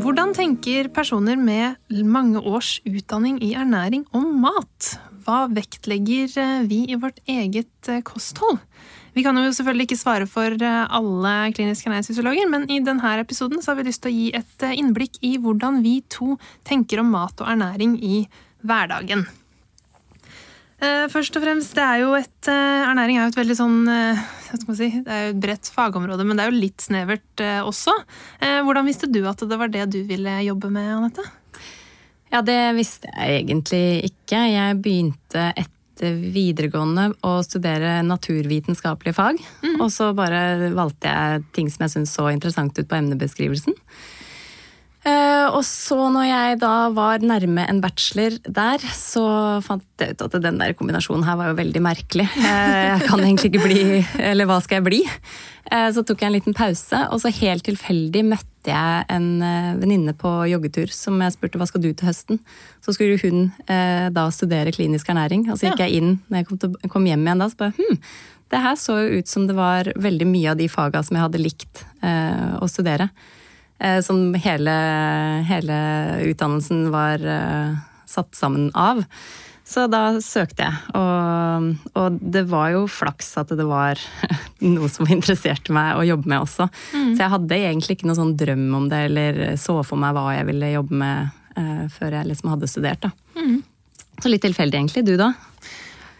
Hvordan tenker personer med mange års utdanning i ernæring om mat? Hva vektlegger eh, vi i vårt eget eh, kosthold? Vi kan jo selvfølgelig ikke svare for eh, alle kliniske ernæringsfysiologer, men i denne episoden har vi lyst til å gi et innblikk i hvordan vi to tenker om mat og ernæring i hverdagen. Først og fremst, er jo et, Ernæring er jo et veldig sånn si, Det er jo et bredt fagområde, men det er jo litt snevert også. Hvordan visste du at det var det du ville jobbe med, Anette? Ja, det visste jeg egentlig ikke. Jeg begynte etter videregående å studere naturvitenskapelige fag. Mm. Og så bare valgte jeg ting som jeg syntes så interessant ut på emnebeskrivelsen. Uh, og så når jeg da var nærme en bachelor der, så fant jeg ut at den der kombinasjonen her var jo veldig merkelig. Uh, jeg kan egentlig ikke bli Eller hva skal jeg bli? Uh, så tok jeg en liten pause, og så helt tilfeldig møtte jeg en venninne på joggetur som jeg spurte hva skal du til høsten. Så skulle hun da studere klinisk ernæring, og så gikk jeg inn når jeg kom, hjem igjen da, så bare hm, det her så jo ut som det var veldig mye av de faga som jeg hadde likt å studere. Eh, som hele, hele utdannelsen var eh, satt sammen av. Så da søkte jeg, og, og, det var jo flaks at det var noe som interesserte meg å jobbe med også. Mm. Så jeg hadde egentlig ikke noen sånn drøm om det, eller så for meg hva jeg ville jobbe med eh, før jeg liksom hadde studert. da. Mm. Så litt tilfeldig egentlig. Du da?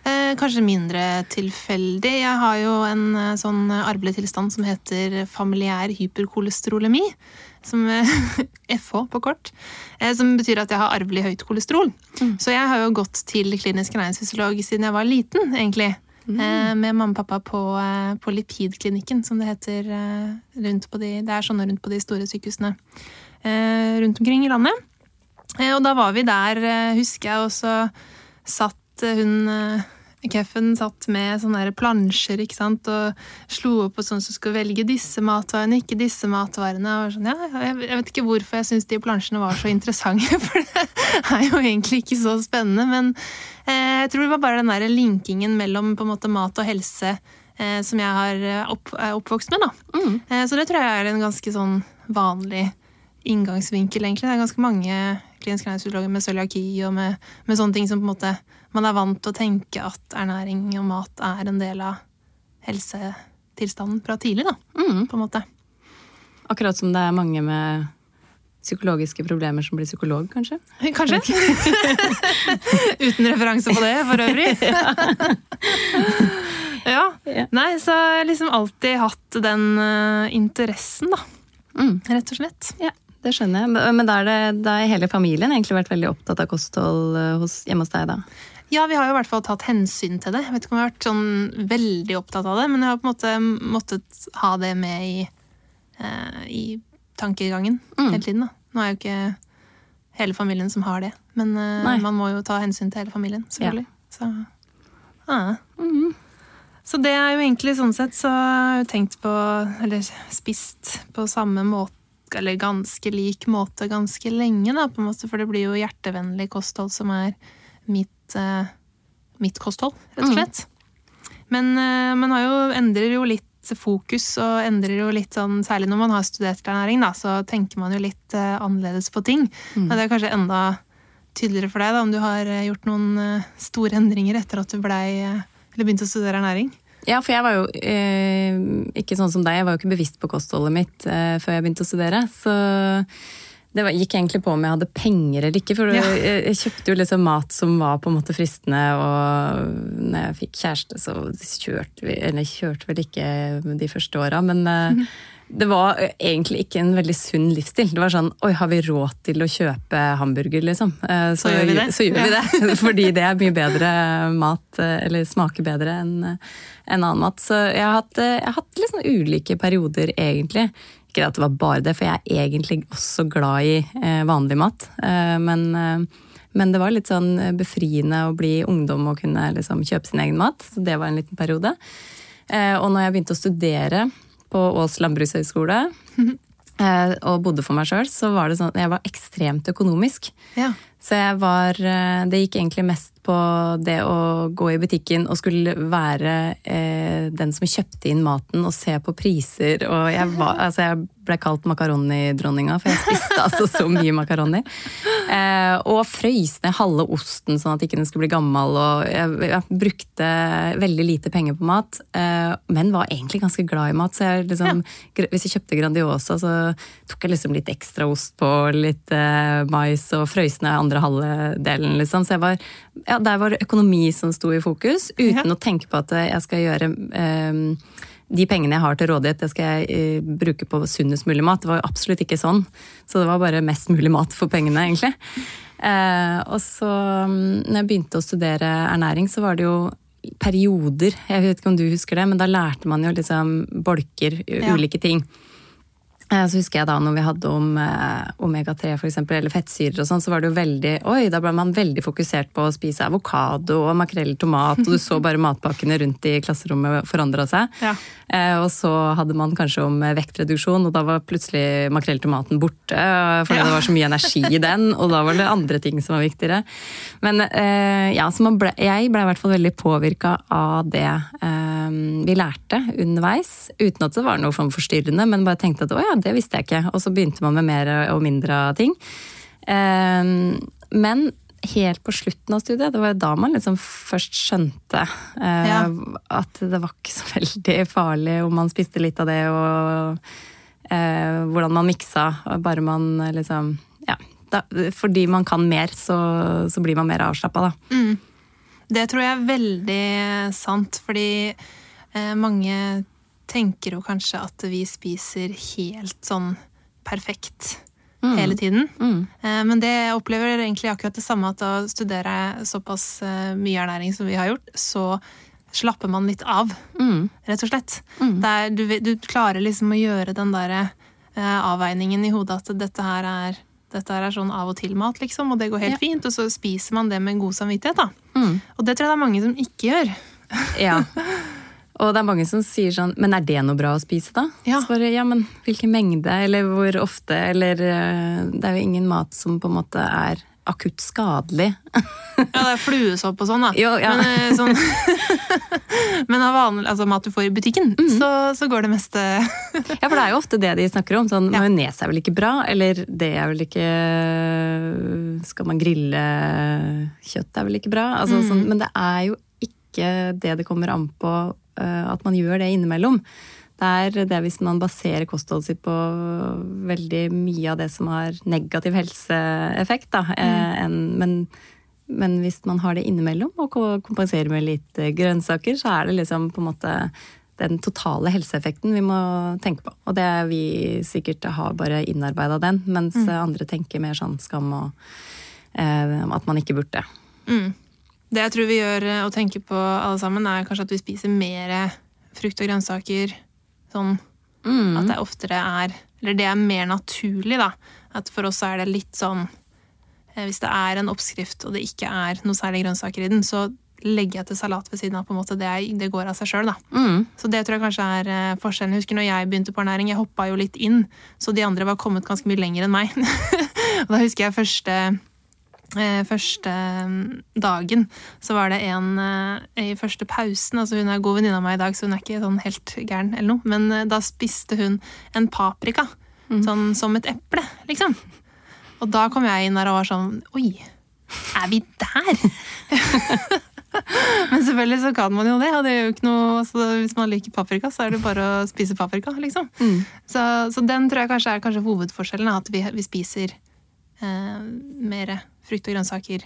Eh, kanskje mindre tilfeldig. Jeg har jo en sånn arvelig tilstand som heter familiær hyperkolesterolemi som FH på kort, eh, som betyr at jeg har arvelig høyt kolesterol. Mm. Så jeg har jo gått til klinisk ernæringsfysiolog siden jeg var liten, egentlig. Mm. Eh, med mamma og pappa på, eh, på, Lipidklinikken, som det heter. De, det er sånne rundt på de store sykehusene rundt omkring i landet. Og da var vi der, husker jeg, og så satt hun Keffen satt med sånne plansjer ikke sant? og slo opp på sånn som skulle velge disse matvarene, ikke disse matvarene. Og sånn, ja, jeg, vet ikke hvorfor jeg syns de plansjene var så interessante, for det er jo egentlig ikke så spennende. Men eh, jeg tror det var bare den der linkingen mellom på en måte mat og helse eh, som jeg har eh, opp, er oppvokst med. da. Mm. Eh, så det tror jeg er en ganske sånn vanlig inngangsvinkel, egentlig. Det er ganske mange kliniske ernæringsfysiologer med cøliaki og med, med sånne ting som på en måte man er vant til å tenke at ernæring og mat er en del av helsetilstanden fra tidlig, da. Mm. På en måte. Akkurat som det er mange med psykologiske problemer som blir psykolog, kanskje? Kanskje. Uten referanse på det, for øvrig. ja. Nei, så jeg har liksom alltid hatt den uh, interessen, da. Mm. Rett og slett. Ja, det skjønner jeg. Men da har hele familien egentlig vært veldig opptatt av kosthold uh, hos, hjemme hos deg, da? Ja, vi har jo i hvert fall tatt hensyn til det. Jeg vet ikke om jeg har vært sånn veldig opptatt av det, men jeg har på en måte måttet ha det med i, eh, i tankegangen mm. hele tiden. da. Nå er jo ikke hele familien som har det, men eh, man må jo ta hensyn til hele familien, selvfølgelig. Ja. Så, ah. mm. så det er jo egentlig sånn sett så har jeg tenkt på, eller spist på samme måte eller ganske lik måte ganske lenge, da, på en måte, for det blir jo hjertevennlig kosthold som er mitt uh, mitt kosthold, rett og mm. slett. Mm. Men uh, man har jo, endrer jo litt fokus, og endrer jo litt sånn Særlig når man har studert ernæring, da, så tenker man jo litt uh, annerledes på ting. Mm. Men det er kanskje enda tydeligere for deg da, om du har gjort noen store endringer etter at du blei eller begynte å studere ernæring. Ja, for jeg var jo eh, ikke sånn som deg, jeg var jo ikke bevisst på kostholdet mitt eh, før jeg begynte å studere. Så det gikk egentlig på om jeg hadde penger eller ikke. For ja. jeg, jeg, kjøpte jo liksom mat som var på en måte fristende, og når jeg fikk kjæreste, så kjørte vi Eller kjørte vel ikke de første åra, men mm. det var egentlig ikke en veldig sunn livsstil. Det var sånn Oi, har vi råd til å kjøpe hamburger, liksom? Eh, så, så gjør vi det. Så gjør vi det. Fordi det er mye bedre mat, eh, eller smaker bedre enn en annen mat. Så jeg har hatt, jeg har hatt liksom ulike perioder, egentlig, ikke at det var bare det, for jeg er egentlig også glad i eh, vanlig mat. Eh, men, eh, men, det var litt sånn befriende å bli ungdom og kunne liksom, kjøpe sin egen mat. Så det var en liten periode. Eh, og når jeg begynte å studere på Ås landbrukshøgskole eh, og bodde for meg sjøl, så var det sånn at jeg var ekstremt økonomisk. Ja. Så jeg var eh, Det gikk egentlig mest på det å gå i butikken og skulle være eh, den som kjøpte inn maten og se på priser. Og jeg, var, altså jeg ble kalt makaronidronninga, for jeg spiste altså så mye makaroni. Eh, og frøys ned halve osten sånn at ikke den skulle bli gammel. Og jeg, jeg brukte veldig lite penger på mat, eh, men var egentlig ganske glad i mat. Så jeg liksom, ja. hvis jeg kjøpte Grandiosa, så tok jeg liksom litt ekstra ost på, litt eh, mais og frøys ned andre halvdelen, liksom. Så jeg var ja, der var det økonomi som sto i fokus, uten ja. å tenke på at jeg skal gjøre um, de pengene jeg har til rådighet, det skal jeg uh, bruke på sunnest mulig mat. Det var jo absolutt ikke sånn. Så det var bare mest mulig mat for pengene, egentlig. Uh, og så, um, når jeg begynte å studere ernæring, så var det jo perioder. Jeg vet ikke om du husker det, men da lærte man jo liksom bolker, ja. ulike ting. Eh, så husker jeg da når vi hadde om eh, omega-3 for eksempel, eller fettsyrer og sånn, så var det jo veldig Oi, da ble man veldig fokusert på å spise avokado og makrell tomat, og du så bare matpakkene rundt i klasserommet forandra seg. Ja. Eh, og så hadde man kanskje om vektreduksjon, og da var plutselig makrell tomaten borte. Fordi ja. det var så mye energi i den, og da var det andre ting som var viktigere. Men ja, så ble, jeg ble i hvert fall veldig påvirka av det vi lærte underveis, uten at det var noe forstyrrende, men bare tenkte at å ja, det visste jeg ikke. Og så begynte man med mer og mindre ting. Ehm, men helt på slutten av studiet, det var da man liksom først skjønte eh, ja. at det var ikke så veldig farlig om man spiste litt av det, og eh, hvordan man miksa. Bare man liksom Ja. Da, fordi man kan mer, så, så blir man mer avslappa, da. Mm. Det tror jeg er veldig sant, fordi eh, mange tenker jo kanskje at vi spiser helt sånn perfekt mm. hele tiden. Mm. Eh, men det jeg opplever egentlig akkurat det samme at å studere såpass eh, mye ernæring som vi har gjort, så slapper man litt av, mm. rett og slett. Mm. Der du, du, klarer liksom å gjøre den derre eh, avveiningen i hodet at dette her er dette er sånn av og til-mat, liksom, og det går helt ja. fint. Og så spiser man det med god samvittighet, da. Mm. Og det tror jeg det er mange som ikke gjør. Ja. Og det er mange som sier sånn Men er det noe bra å spise, da? Ja. Så bare, ja, men hvilken mengde, eller hvor ofte, eller eh, Det er jo ingen mat som på en måte er akutt skadelig. ja, det er fluesopp og sånn, da. Jo, ja. Men, eh, sånn, men av vanlig, altså, mat du får i butikken, mm. så, så, går det meste Ja, for det er jo ofte det de snakker om. Sånn, ja. Majones er vel ikke bra, eller det er vel ikke Skal man grille kjøtt, er vel ikke bra? Altså, mm. sånn, men det er jo ikke det det kommer an på at man gjør det innimellom. Det er det hvis man baserer kostholdet sitt på veldig mye av det som har negativ helseeffekt. Da. Eh, mm. men, men, hvis man har det innimellom og kompenserer med litt eh, grønnsaker, så er det liksom på en måte den totale helseeffekten vi må tenke på. Og det er vi sikkert har bare innarbeida den, mens mm. andre tenker mer sånn skam og eh, at man ikke burde. Mm. Det jeg tror vi gjør og eh, tenker på alle sammen, er kanskje at vi spiser mer frukt og grønnsaker. Sånn mm. at det oftere er Eller det er mer naturlig, da. At for oss er det litt sånn eh, Hvis det er en oppskrift og det ikke er noe særlig grønnsaker i den, så legger jeg til salat ved siden av. på en måte, Det, er, det går av seg sjøl. Mm. Så det tror jeg kanskje er eh, forskjellen. Jeg husker når jeg begynte på ernæring, jeg hoppa jo litt inn, så de andre var kommet ganske mye lenger enn meg. og da husker jeg første første mm, dagen så var det en eh, i første pausen altså Hun er god venninne av meg i dag, så hun er ikke sånn helt gæren, eller noe. Men eh, da spiste hun en paprika. Mm. Sånn som et eple, liksom. Og da kom jeg inn der og var sånn Oi, er vi der? Men selvfølgelig så kan man jo det. og det er jo ikke noe, så Hvis man liker paprika, så er det bare å spise paprika. liksom. Mm. Så, så, den tror jeg kanskje er kanskje hovedforskjellen. At vi, vi spiser eh, mer frukt og grønnsaker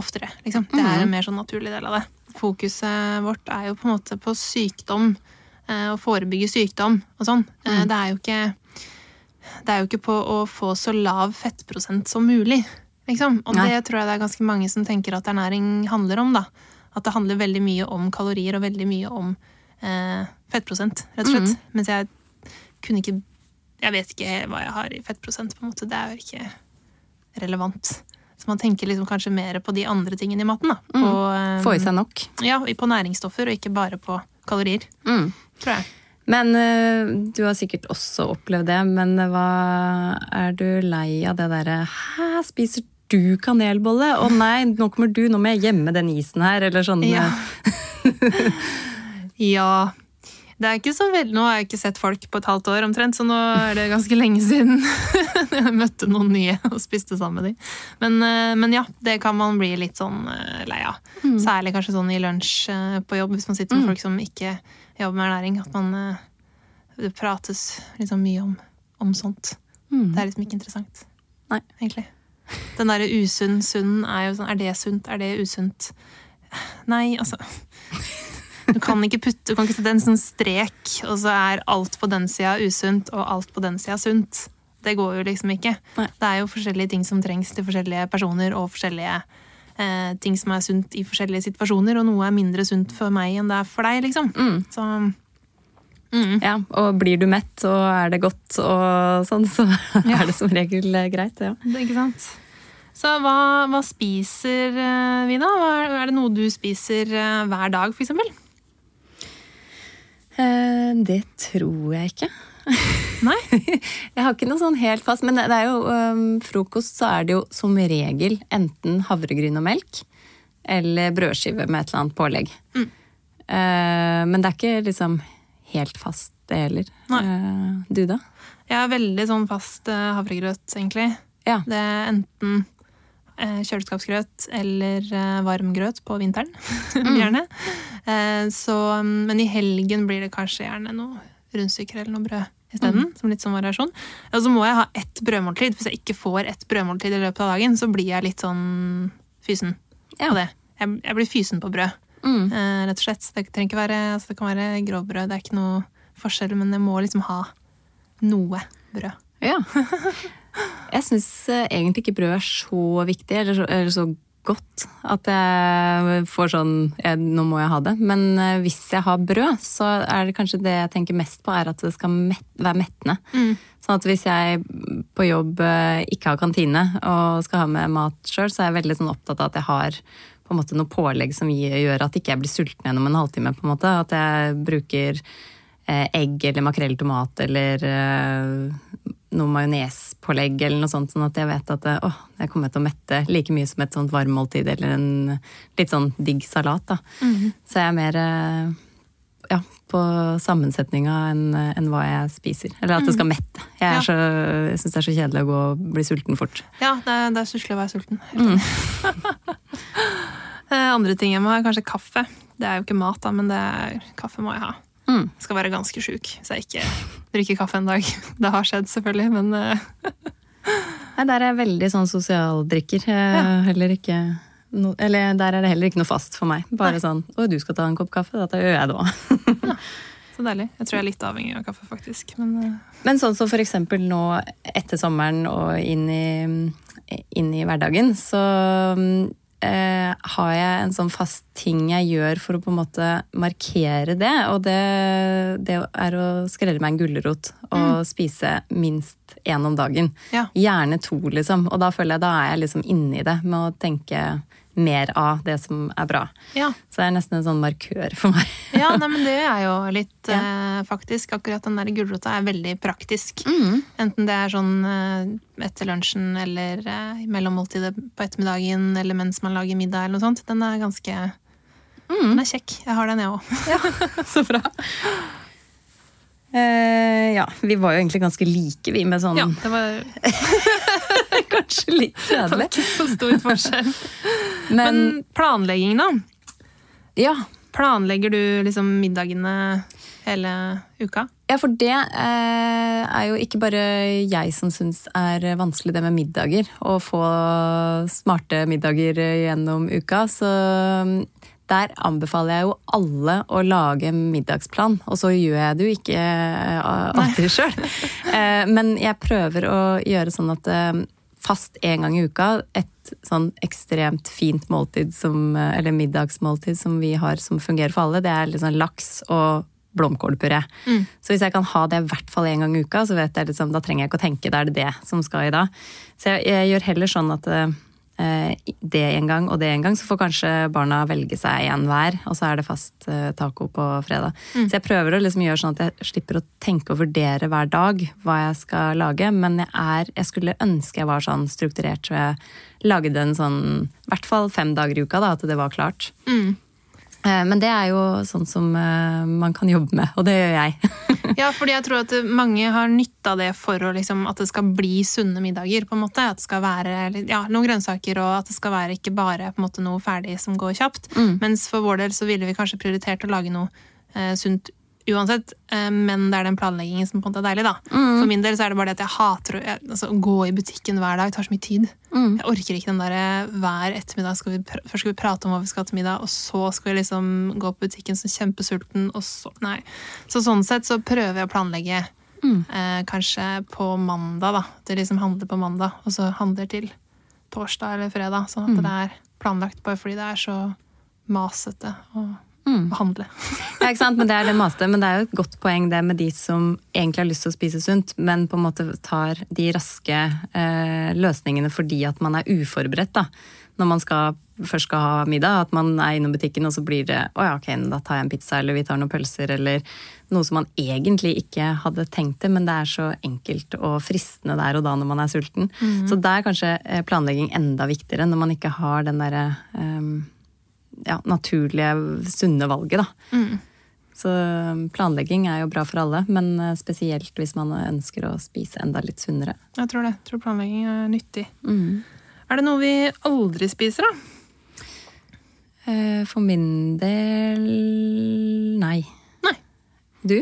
oftere. Liksom. Det er en mhm. mer sånn naturlig del av det. Fokuset vårt er jo på en måte på sykdom, eh, å forebygge sykdom og sånn. Mm. Det er jo ikke det er jo ikke på å få så lav fettprosent som mulig. Liksom. Og Nei. det tror jeg det er ganske mange som tenker at ernæring handler om. da. At det handler veldig mye om kalorier og veldig mye om eh, fettprosent, rett og slett. Mm. Mens jeg kunne ikke jeg vet ikke hva jeg har i fettprosent, på en måte. Det er jo ikke relevant. Så man tenker liksom kanskje mer på de andre tingene i maten. da. På, mm. Få i seg nok. Ja, på næringsstoffer, og ikke bare på kalorier. Mm. Tror jeg. Men eh, du har sikkert også opplevd det, men hva er du lei av det derre Hæ, spiser du kanelbolle? Å nei, nå kommer du, nå må jeg gjemme den isen her, eller sånn. Ja. Ja. Det er ikke så veldig, Nå har jeg ikke sett folk på et halvt år omtrent, så nå er det ganske lenge siden jeg møtte noen nye og spiste sammen med dem. Men, eh, men ja, det kan man bli litt sånn eh, lei av. Særlig kanskje sånn i lunsj eh, på jobb, hvis man sitter med folk som ikke jobber med ernæring. At man Det prates liksom mye om, om sånt. Det er liksom ikke interessant. Nei. Egentlig. Den derre usunn sunn er jo sånn Er det sunt? Er det usunt? Nei, altså Du kan ikke putte, du kan ikke sette en sånn strek, og så er alt på den sida usunt, og alt på den sida sunt. Det går jo liksom ikke. Nei. Det er jo forskjellige ting som trengs til forskjellige personer, og forskjellige eh, ting som er sunt i forskjellige situasjoner, og noe er mindre sunt for meg enn det er for deg, liksom. Mm. Så mm. Ja, og blir du mett og er det godt og sånn, så er det som regel eh, greit, ja. Det, ikke sant? Så hva, hva spiser eh, vi da? Er, det noe du spiser eh, hver dag? Eh, Det tror jeg ikke. Nei? Jeg har ikke noe sånn helt fast, men det er jo um, frokost så er det jo som regel enten havregryn og melk eller brødskive med et eller annet pålegg. Mm. Uh, men det er ikke liksom helt fast det heller. Eh, du da? Jeg er veldig sånn fast uh, havregrøt, egentlig. Ja. Det er enten eh, kjøleskapsgrøt eller varmgrøt varm grøt på vinteren. gjerne. Eh, så, mm, men i helgen blir det kanskje gjerne noe rundstykker eller noe brød isteden. Som litt sånn variasjon. Og så må jeg ha ett brødmåltid. Hvis jeg ikke får ett brødmåltid i løpet av dagen, så blir jeg litt sånn fysen Ja. på det. Jeg, jeg blir fysen på brød, Mm. eh, rett og slett. Det trenger ikke være, altså det kan være grovbrød, det er ikke noe forskjell, men jeg må liksom ha noe brød. Ja. Jeg syns egentlig ikke brød er så viktig, eller så, eller så godt, at jeg får sånn jeg, Nå må jeg ha det. Men eh, hvis jeg har brød, så er det kanskje det jeg tenker mest på, er at det skal mett, være mettende. Sånn at hvis jeg på jobb eh, ikke har kantine og skal ha med mat sjøl, så er jeg veldig sånn opptatt av at jeg har på en måte noe pålegg som gjør at ikke jeg blir sulten gjennom en halvtime. på en måte. At jeg bruker eh, egg eller makrell tomat eller eh, noe majonespålegg eller noe sånt, sånn at jeg vet at å, jeg kommer til å mette like mye som et sånt varmmåltid eller en litt sånn digg salat. da. Så jeg er mer eh, ja, på sammensetninga enn enn hva jeg spiser. Eller at det skal mette. Jeg, Ja. syns det er så kjedelig å gå og bli sulten fort. Ja, det er, det er stusslig å være sulten. Mm. Eh, Andre ting jeg må ha, er kanskje kaffe. Det er jo ikke mat, da, men det er, kaffe må jeg ha. Mm. Skal være ganske sjuk så jeg ikke drikker kaffe en dag. Det har skjedd, selvfølgelig, men eh, Nei, der er jeg veldig sånn sosialdrikker. Ja. Heller ikke no, eller der er det heller ikke noe fast for meg. Bare Nei. sånn 'Å, du skal ta en kopp kaffe?' Da gjør jeg det òg. så deilig. Jeg tror jeg er litt avhengig av kaffe, faktisk. Men eh, Men sånn som for eksempel nå etter sommeren og inn i, inn i hverdagen, så eh, har jeg en sånn fast ting jeg gjør for å på en måte markere det. Og det, det er å skrelle meg en gulrot og spise minst én om dagen. ja. Gjerne to, liksom. Og da føler jeg da er jeg liksom inni det med å tenke mer av det som er bra. Ja. Så det er nesten en sånn markør for meg. ja, nei, men det er jo litt eh, faktisk. Akkurat den der gulrota er veldig praktisk. Enten det er sånn eh, etter lunsjen eller eh, mellom måltidet på ettermiddagen eller mens man lager middag eller noe sånt. Den er ganske Den er kjekk. Jeg har den, jeg òg. Så bra. Uh, ja, vi var jo egentlig ganske like, vi, med sånn Ja, det var, Kanskje litt kjedelig. ikke så stor forskjell. Men, Men planlegging, da? ja. Planlegger du liksom middagene hele uka? ja, for det eh, er jo ikke bare jeg som syns er vanskelig det med middager. Å få smarte middager gjennom uka. Så mm, der anbefaler jeg jo alle å lage middagsplan. Og så gjør jeg det jo ikke eh, alltid sjøl. Eh, men jeg prøver å gjøre sånn at eh, fast en gang i uka et sånn ekstremt fint måltid som, eh, eller middagsmåltid som vi har som fungerer for alle. Det er liksom laks og blomkålpuré. Så hvis jeg kan ha det i hvert fall én gang i uka, så vet jeg liksom, da trenger jeg ikke å tenke da er det det som skal i dag. Så jeg, jeg gjør heller sånn at eh, det en gang og det en gang, så får kanskje barna velge seg en hver, og så er det fast eh, taco på fredag. Så jeg prøver å liksom gjøre sånn at jeg slipper å tenke og vurdere hver dag hva jeg skal lage, men jeg, er, jeg skulle ønske jeg var sånn strukturert, så jeg lagde en sånn i hvert fall fem dager i uka, da, at det var klart. Eh, Men det er jo sånn som eh, man kan jobbe med, og det gjør jeg. Ja, fordi jeg tror at mange har nytta det for å liksom, at det skal bli sunne middager. på en måte. At det skal være ja, noen grønnsaker, og at det skal være ikke bare på en måte, noe ferdig som går kjapt. Mens for vår del så ville vi kanskje prioritert å lage noe eh, sunt uansett, eh, men det er den planleggingen som på en måte er deilig. da. For min del så er det bare det at jeg hater å altså, gå i butikken hver dag. Det tar så mye tid. Jeg orker ikke den der eh, hver ettermiddag skal vi, først skal vi prate om hva vi skal ha til middag, og så skal vi liksom gå på butikken som kjempesulten, og så Nei. Så sånn sett så prøver jeg å planlegge eh, kanskje på mandag, da. Det liksom handler på mandag, og så handler til torsdag eller fredag. Sånn at det er planlagt bare fordi det er så masete å, å handle. Ja, ikke sant? Men det er det maste, men det er jo et godt poeng det med de som egentlig har lyst til å spise sunt, men på en måte tar de raske eh, løsningene fordi at man er uforberedt. da. Når man skal, først skal ha middag, at man er innom butikken, og så blir det å ja, ok, da tar jeg en pizza, eller vi tar noen pølser, eller noe som man egentlig ikke hadde tenkt det, men det er så enkelt og fristende der og da når man er sulten. Så da er kanskje eh, planlegging enda viktigere, når man ikke har den derre eh, ja, naturlige, sunne valget, da. Så um, planlegging er jo bra for alle, men eh, spesielt hvis man ønsker å spise enda litt sunnere. Jeg tror det. Jeg tror planlegging er nyttig. Er det noe vi aldri spiser, da? Eh, For min del nei. Nei. Du?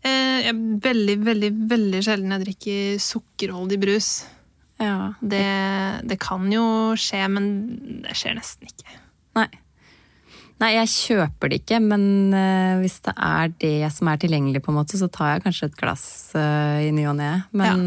Eh, jeg er veldig, veldig, veldig sjelden jeg drikker sukkerholdig brus. Ja. Det, det kan jo skje, men det skjer nesten ikke. Nei. Nei, jeg kjøper det ikke, men uh, hvis det er det som er tilgjengelig, på en måte, så tar jeg kanskje et glass uh, i ny og ne. Men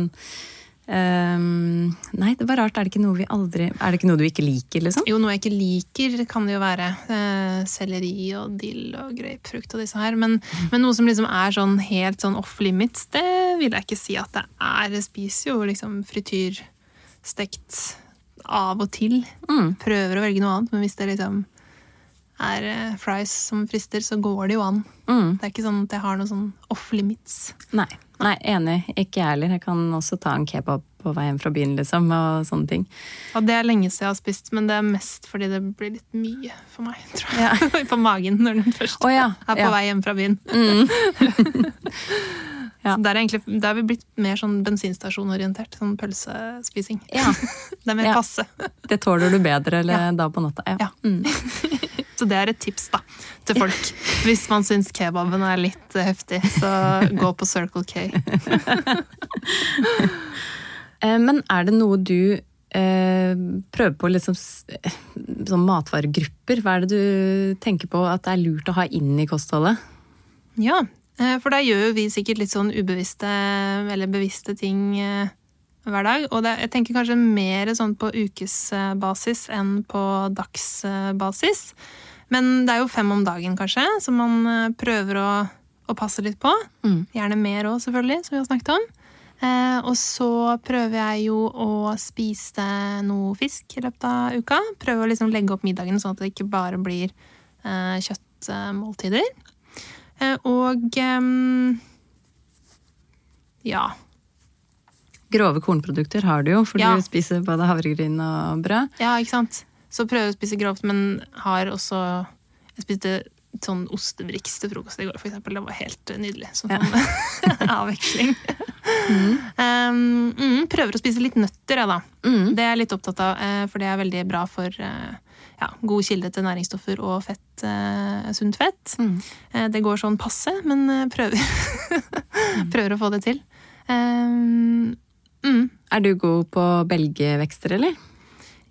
ehm, Nei, det var rart. Er det ikke noe vi aldri Er det ikke noe du ikke liker, liksom? Jo, noe jeg ikke liker, kan det jo være. Uh, selleri og dill og grapefrukt og disse her. Men, men noe som liksom er sånn helt sånn off limits, det vil jeg ikke si at det er. Jeg spiser jo liksom frityrstekt av og til. Mm. Prøver å velge noe annet, men hvis det liksom er eh, fries som frister, så går det jo an. Mm. Det er ikke sånn at jeg har noe sånn off limits. Nei, nei, enig. Ikke jeg heller. Jeg kan også ta en kebab på vei hjem fra byen, liksom, og sånne ting. Ja, det er lenge siden jeg har spist, men det er mest fordi det blir litt mye for meg, tror jeg. Ja. på magen når den først oh, ja, er på ja. vei hjem fra byen. Ja. Så der er, egentlig, der er vi blitt mer sånn bensinstasjonorientert. Sånn pølsespising. Ja. Det er mer Ja. passe. Det tåler du bedre eller da på natta. Ja. Ja. Så det er et tips da, til folk. Hvis man syns kebaben er litt eh, heftig, så gå på Circle K. Eh, Men er det noe du eh, prøver på liksom eh, sånn matvaregrupper? Hva er det du tenker på at det er lurt å ha inn i kostholdet? Ja, for da gjør jo vi sikkert litt sånn ubevisste eller bevisste ting eh, hver dag. Og det, jeg tenker kanskje mer sånn på ukesbasis enn på dagsbasis. Men det er jo fem om dagen, kanskje, som man eh, prøver å, å passe litt på. Mm. Gjerne mer òg, selvfølgelig, som vi har snakket om. Eh, og så prøver jeg jo å spise noe fisk i løpet av uka. Prøve å liksom legge opp middagen sånn at det ikke bare blir eh, kjøttmåltider. Eh, og ja. Grove kornprodukter har du jo, for Ja. du spiser både havregryn og brød. ja, ikke sant? Så prøver jeg å spise grovt, men har også Jeg spiste sånn ostebriks til frokost i går, for eksempel. Det var helt nydelig. Sånn Ja. avveksling. Um, mm, prøver å spise litt nøtter, jeg, da. Mm. Det er jeg litt opptatt av, eh, for det er veldig bra for eh, ja, god kilde til næringsstoffer og fett, eh, sunt fett. Mm. Eh, Det går sånn passe, men eh, prøver, prøver å få det til. Um, mm. Er du god på belgevekster, eller?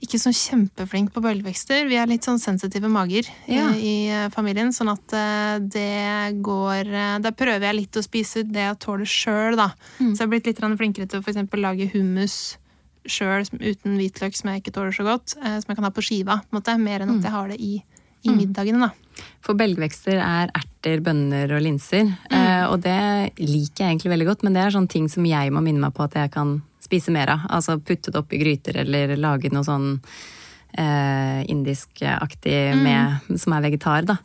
Ikke så kjempeflink på bølgevekster. Vi er litt sånn sensitive mager Ja. i, i familien, sånn at det går Der prøver jeg litt å spise det jeg tåler sjøl, da. Mm. Så jeg har blitt litt flinkere til å f.eks. lage hummus sjøl uten hvitløk, som jeg ikke tåler så godt. eh, Som jeg kan ha på skiva, på en måte, mer enn Mm. at jeg har det i, i Mm. middagene, da. For belgvekster er erter, bønner og linser. Eh, og det liker jeg egentlig veldig godt, men det er sånne ting som jeg må minne meg på at jeg kan spise mer av. Altså putte det oppi gryter eller lage noe sånn eh, indiskaktig med, som er vegetar, da.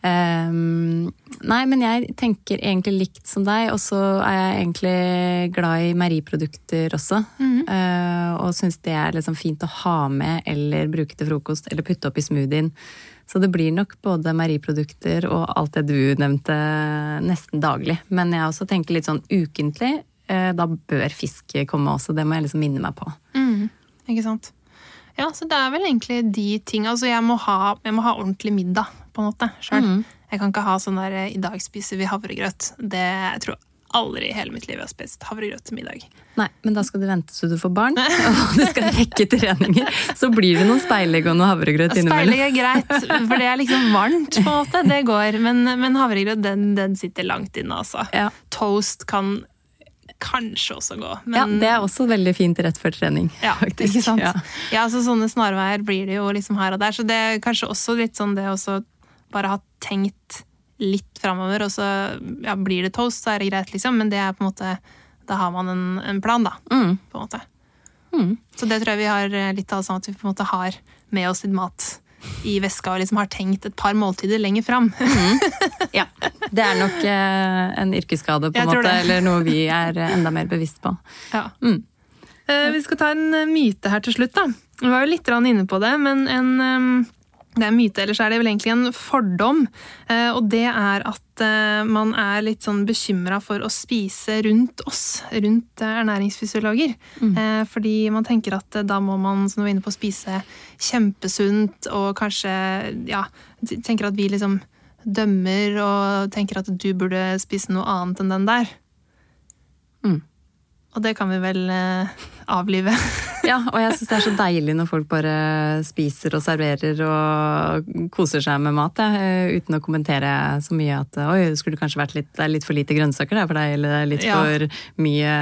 Um, nei, men jeg tenker egentlig likt som deg, og så er jeg egentlig glad i meieriprodukter også. Eh, og syns det er liksom fint å ha med eller bruke til frokost eller putte opp i smoothien. Så det blir nok både meieriprodukter og alt det du nevnte, nesten daglig. Men jeg også tenker litt sånn ukentlig. eh, Da bør fisk komme også, det må jeg liksom minne meg på. Mm, ikke sant? Ja, så det er vel egentlig de tinga. Altså, jeg må, ha, jeg må ha ordentlig middag, på en måte, sjøl. Mm. Jeg kan ikke ha sånn der I dag spiser vi havregrøt. Det jeg tror aldri i hele mitt liv jeg har spist havregrøt til middag. Nei, men da skal du vente så du får barn, og du skal rekke treninger. Så blir det noen speilegg og noe havregrøt innimellom. Speilegg er greit, for det er liksom varmt, på en måte. Det går. Men, men havregrøt, den, den sitter langt inne, altså. Ja. Toast kan kanskje også gå. Men, ja, det er også veldig fint rett før trening, Ja, faktisk. ikke sant? Ja. Ja, så sånne snarveier blir det jo liksom her og der. Så det er kanskje også litt sånn det å bare ha tenkt litt framover, og så ja, blir det toast, så er det greit, liksom. Men det er på en måte Da har man en, en plan, da. Mm. På en måte. Mm. Så det tror jeg vi har eh, litt av sånn at vi på en måte har med oss litt mat i veska og liksom har tenkt et par måltider lenger fram. ja. Det er nok eh, en yrkesskade, på en måte, det. eller noe vi er eh, enda mer bevisst på. Ja. Mm. Eh, Vi skal ta en eh, myte her til slutt. da. Vi var jo litt inne på det, men en, det er en myte, så er det vel egentlig en fordom. Eh, Og det er at eh, man er litt sånn bekymra for å spise rundt oss, rundt eh, ernæringsfysiologer. Mm. Fordi man tenker at da må man som du var inne på, spise kjempesunt og kanskje ja, tenker at vi liksom dømmer og tenker at du burde spise noe annet enn den der. Mm. Og det kan vi vel eh, avlive. Ja, og jeg syns det er så deilig når folk bare spiser og serverer og koser seg med mat, jeg, eh, uten å kommentere så mye at oi, det skulle kanskje vært litt, det er litt for lite grønnsaker der for deg, eller det er litt Ja. for mye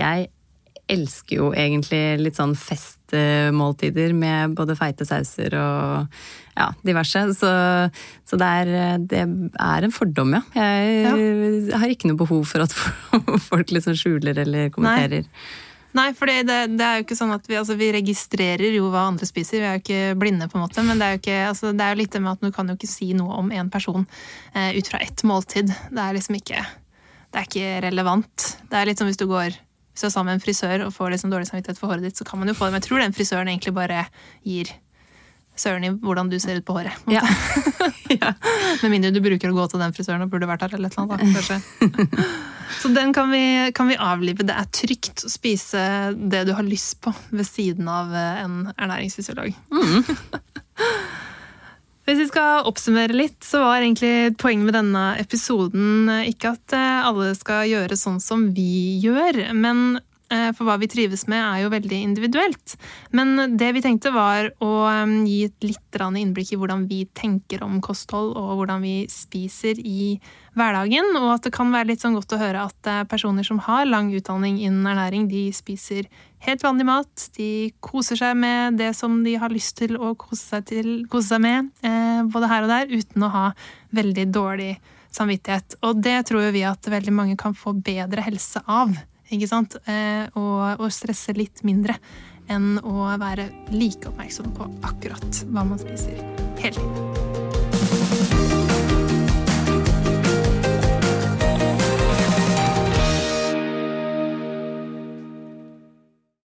Jeg elsker jo egentlig litt sånn festmåltider med både feite sauser og ja, diverse. Så, så det, er, det er en fordom, ja. Jeg har ikke noe behov for at folk liksom skjuler eller kommenterer. Nei, for det, det er jo ikke sånn at vi, altså, vi registrerer jo hva andre spiser. Vi er jo ikke blinde, på en måte. Men det er jo, ikke, altså, det er jo litt det med at du kan jo ikke si noe om en person eh, ut fra ett måltid. Det er liksom ikke Det er ikke relevant. Det er litt som hvis du går hvis du er sammen med en frisør og får liksom dårlig samvittighet for håret ditt, så kan man jo få det. Men jeg tror den frisøren egentlig bare gir søren i hvordan du ser ut på håret. Ja. ja. Med mindre du bruker å gå til den frisøren og burde vært her eller et eller annet. Da. Så den kan vi, kan vi avlive. Det er trygt å spise det du har lyst på ved siden av eh, en ernæringsfysiolog. Hvis vi skal oppsummere litt, så var egentlig poenget med denne episoden eh, ikke at eh, alle skal gjøre sånn som vi gjør, men for hva vi trives med er jo veldig individuelt. Men det vi tenkte var å eh, gi et litt innblikk i hvordan vi tenker om kosthold, og hvordan vi spiser i hverdagen, og at det kan være litt sånn godt å høre at eh, personer som har lang utdanning innen ernæring, de spiser helt vanlig mat. De koser seg med det som de har lyst til å kose seg, til, kose seg med, eh, både her og der, uten å ha veldig dårlig samvittighet. Og det tror vi at veldig mange kan få bedre helse av. Ikke sant? Eh, og, og stresse litt mindre enn å være like oppmerksom på akkurat hva man spiser hele tiden.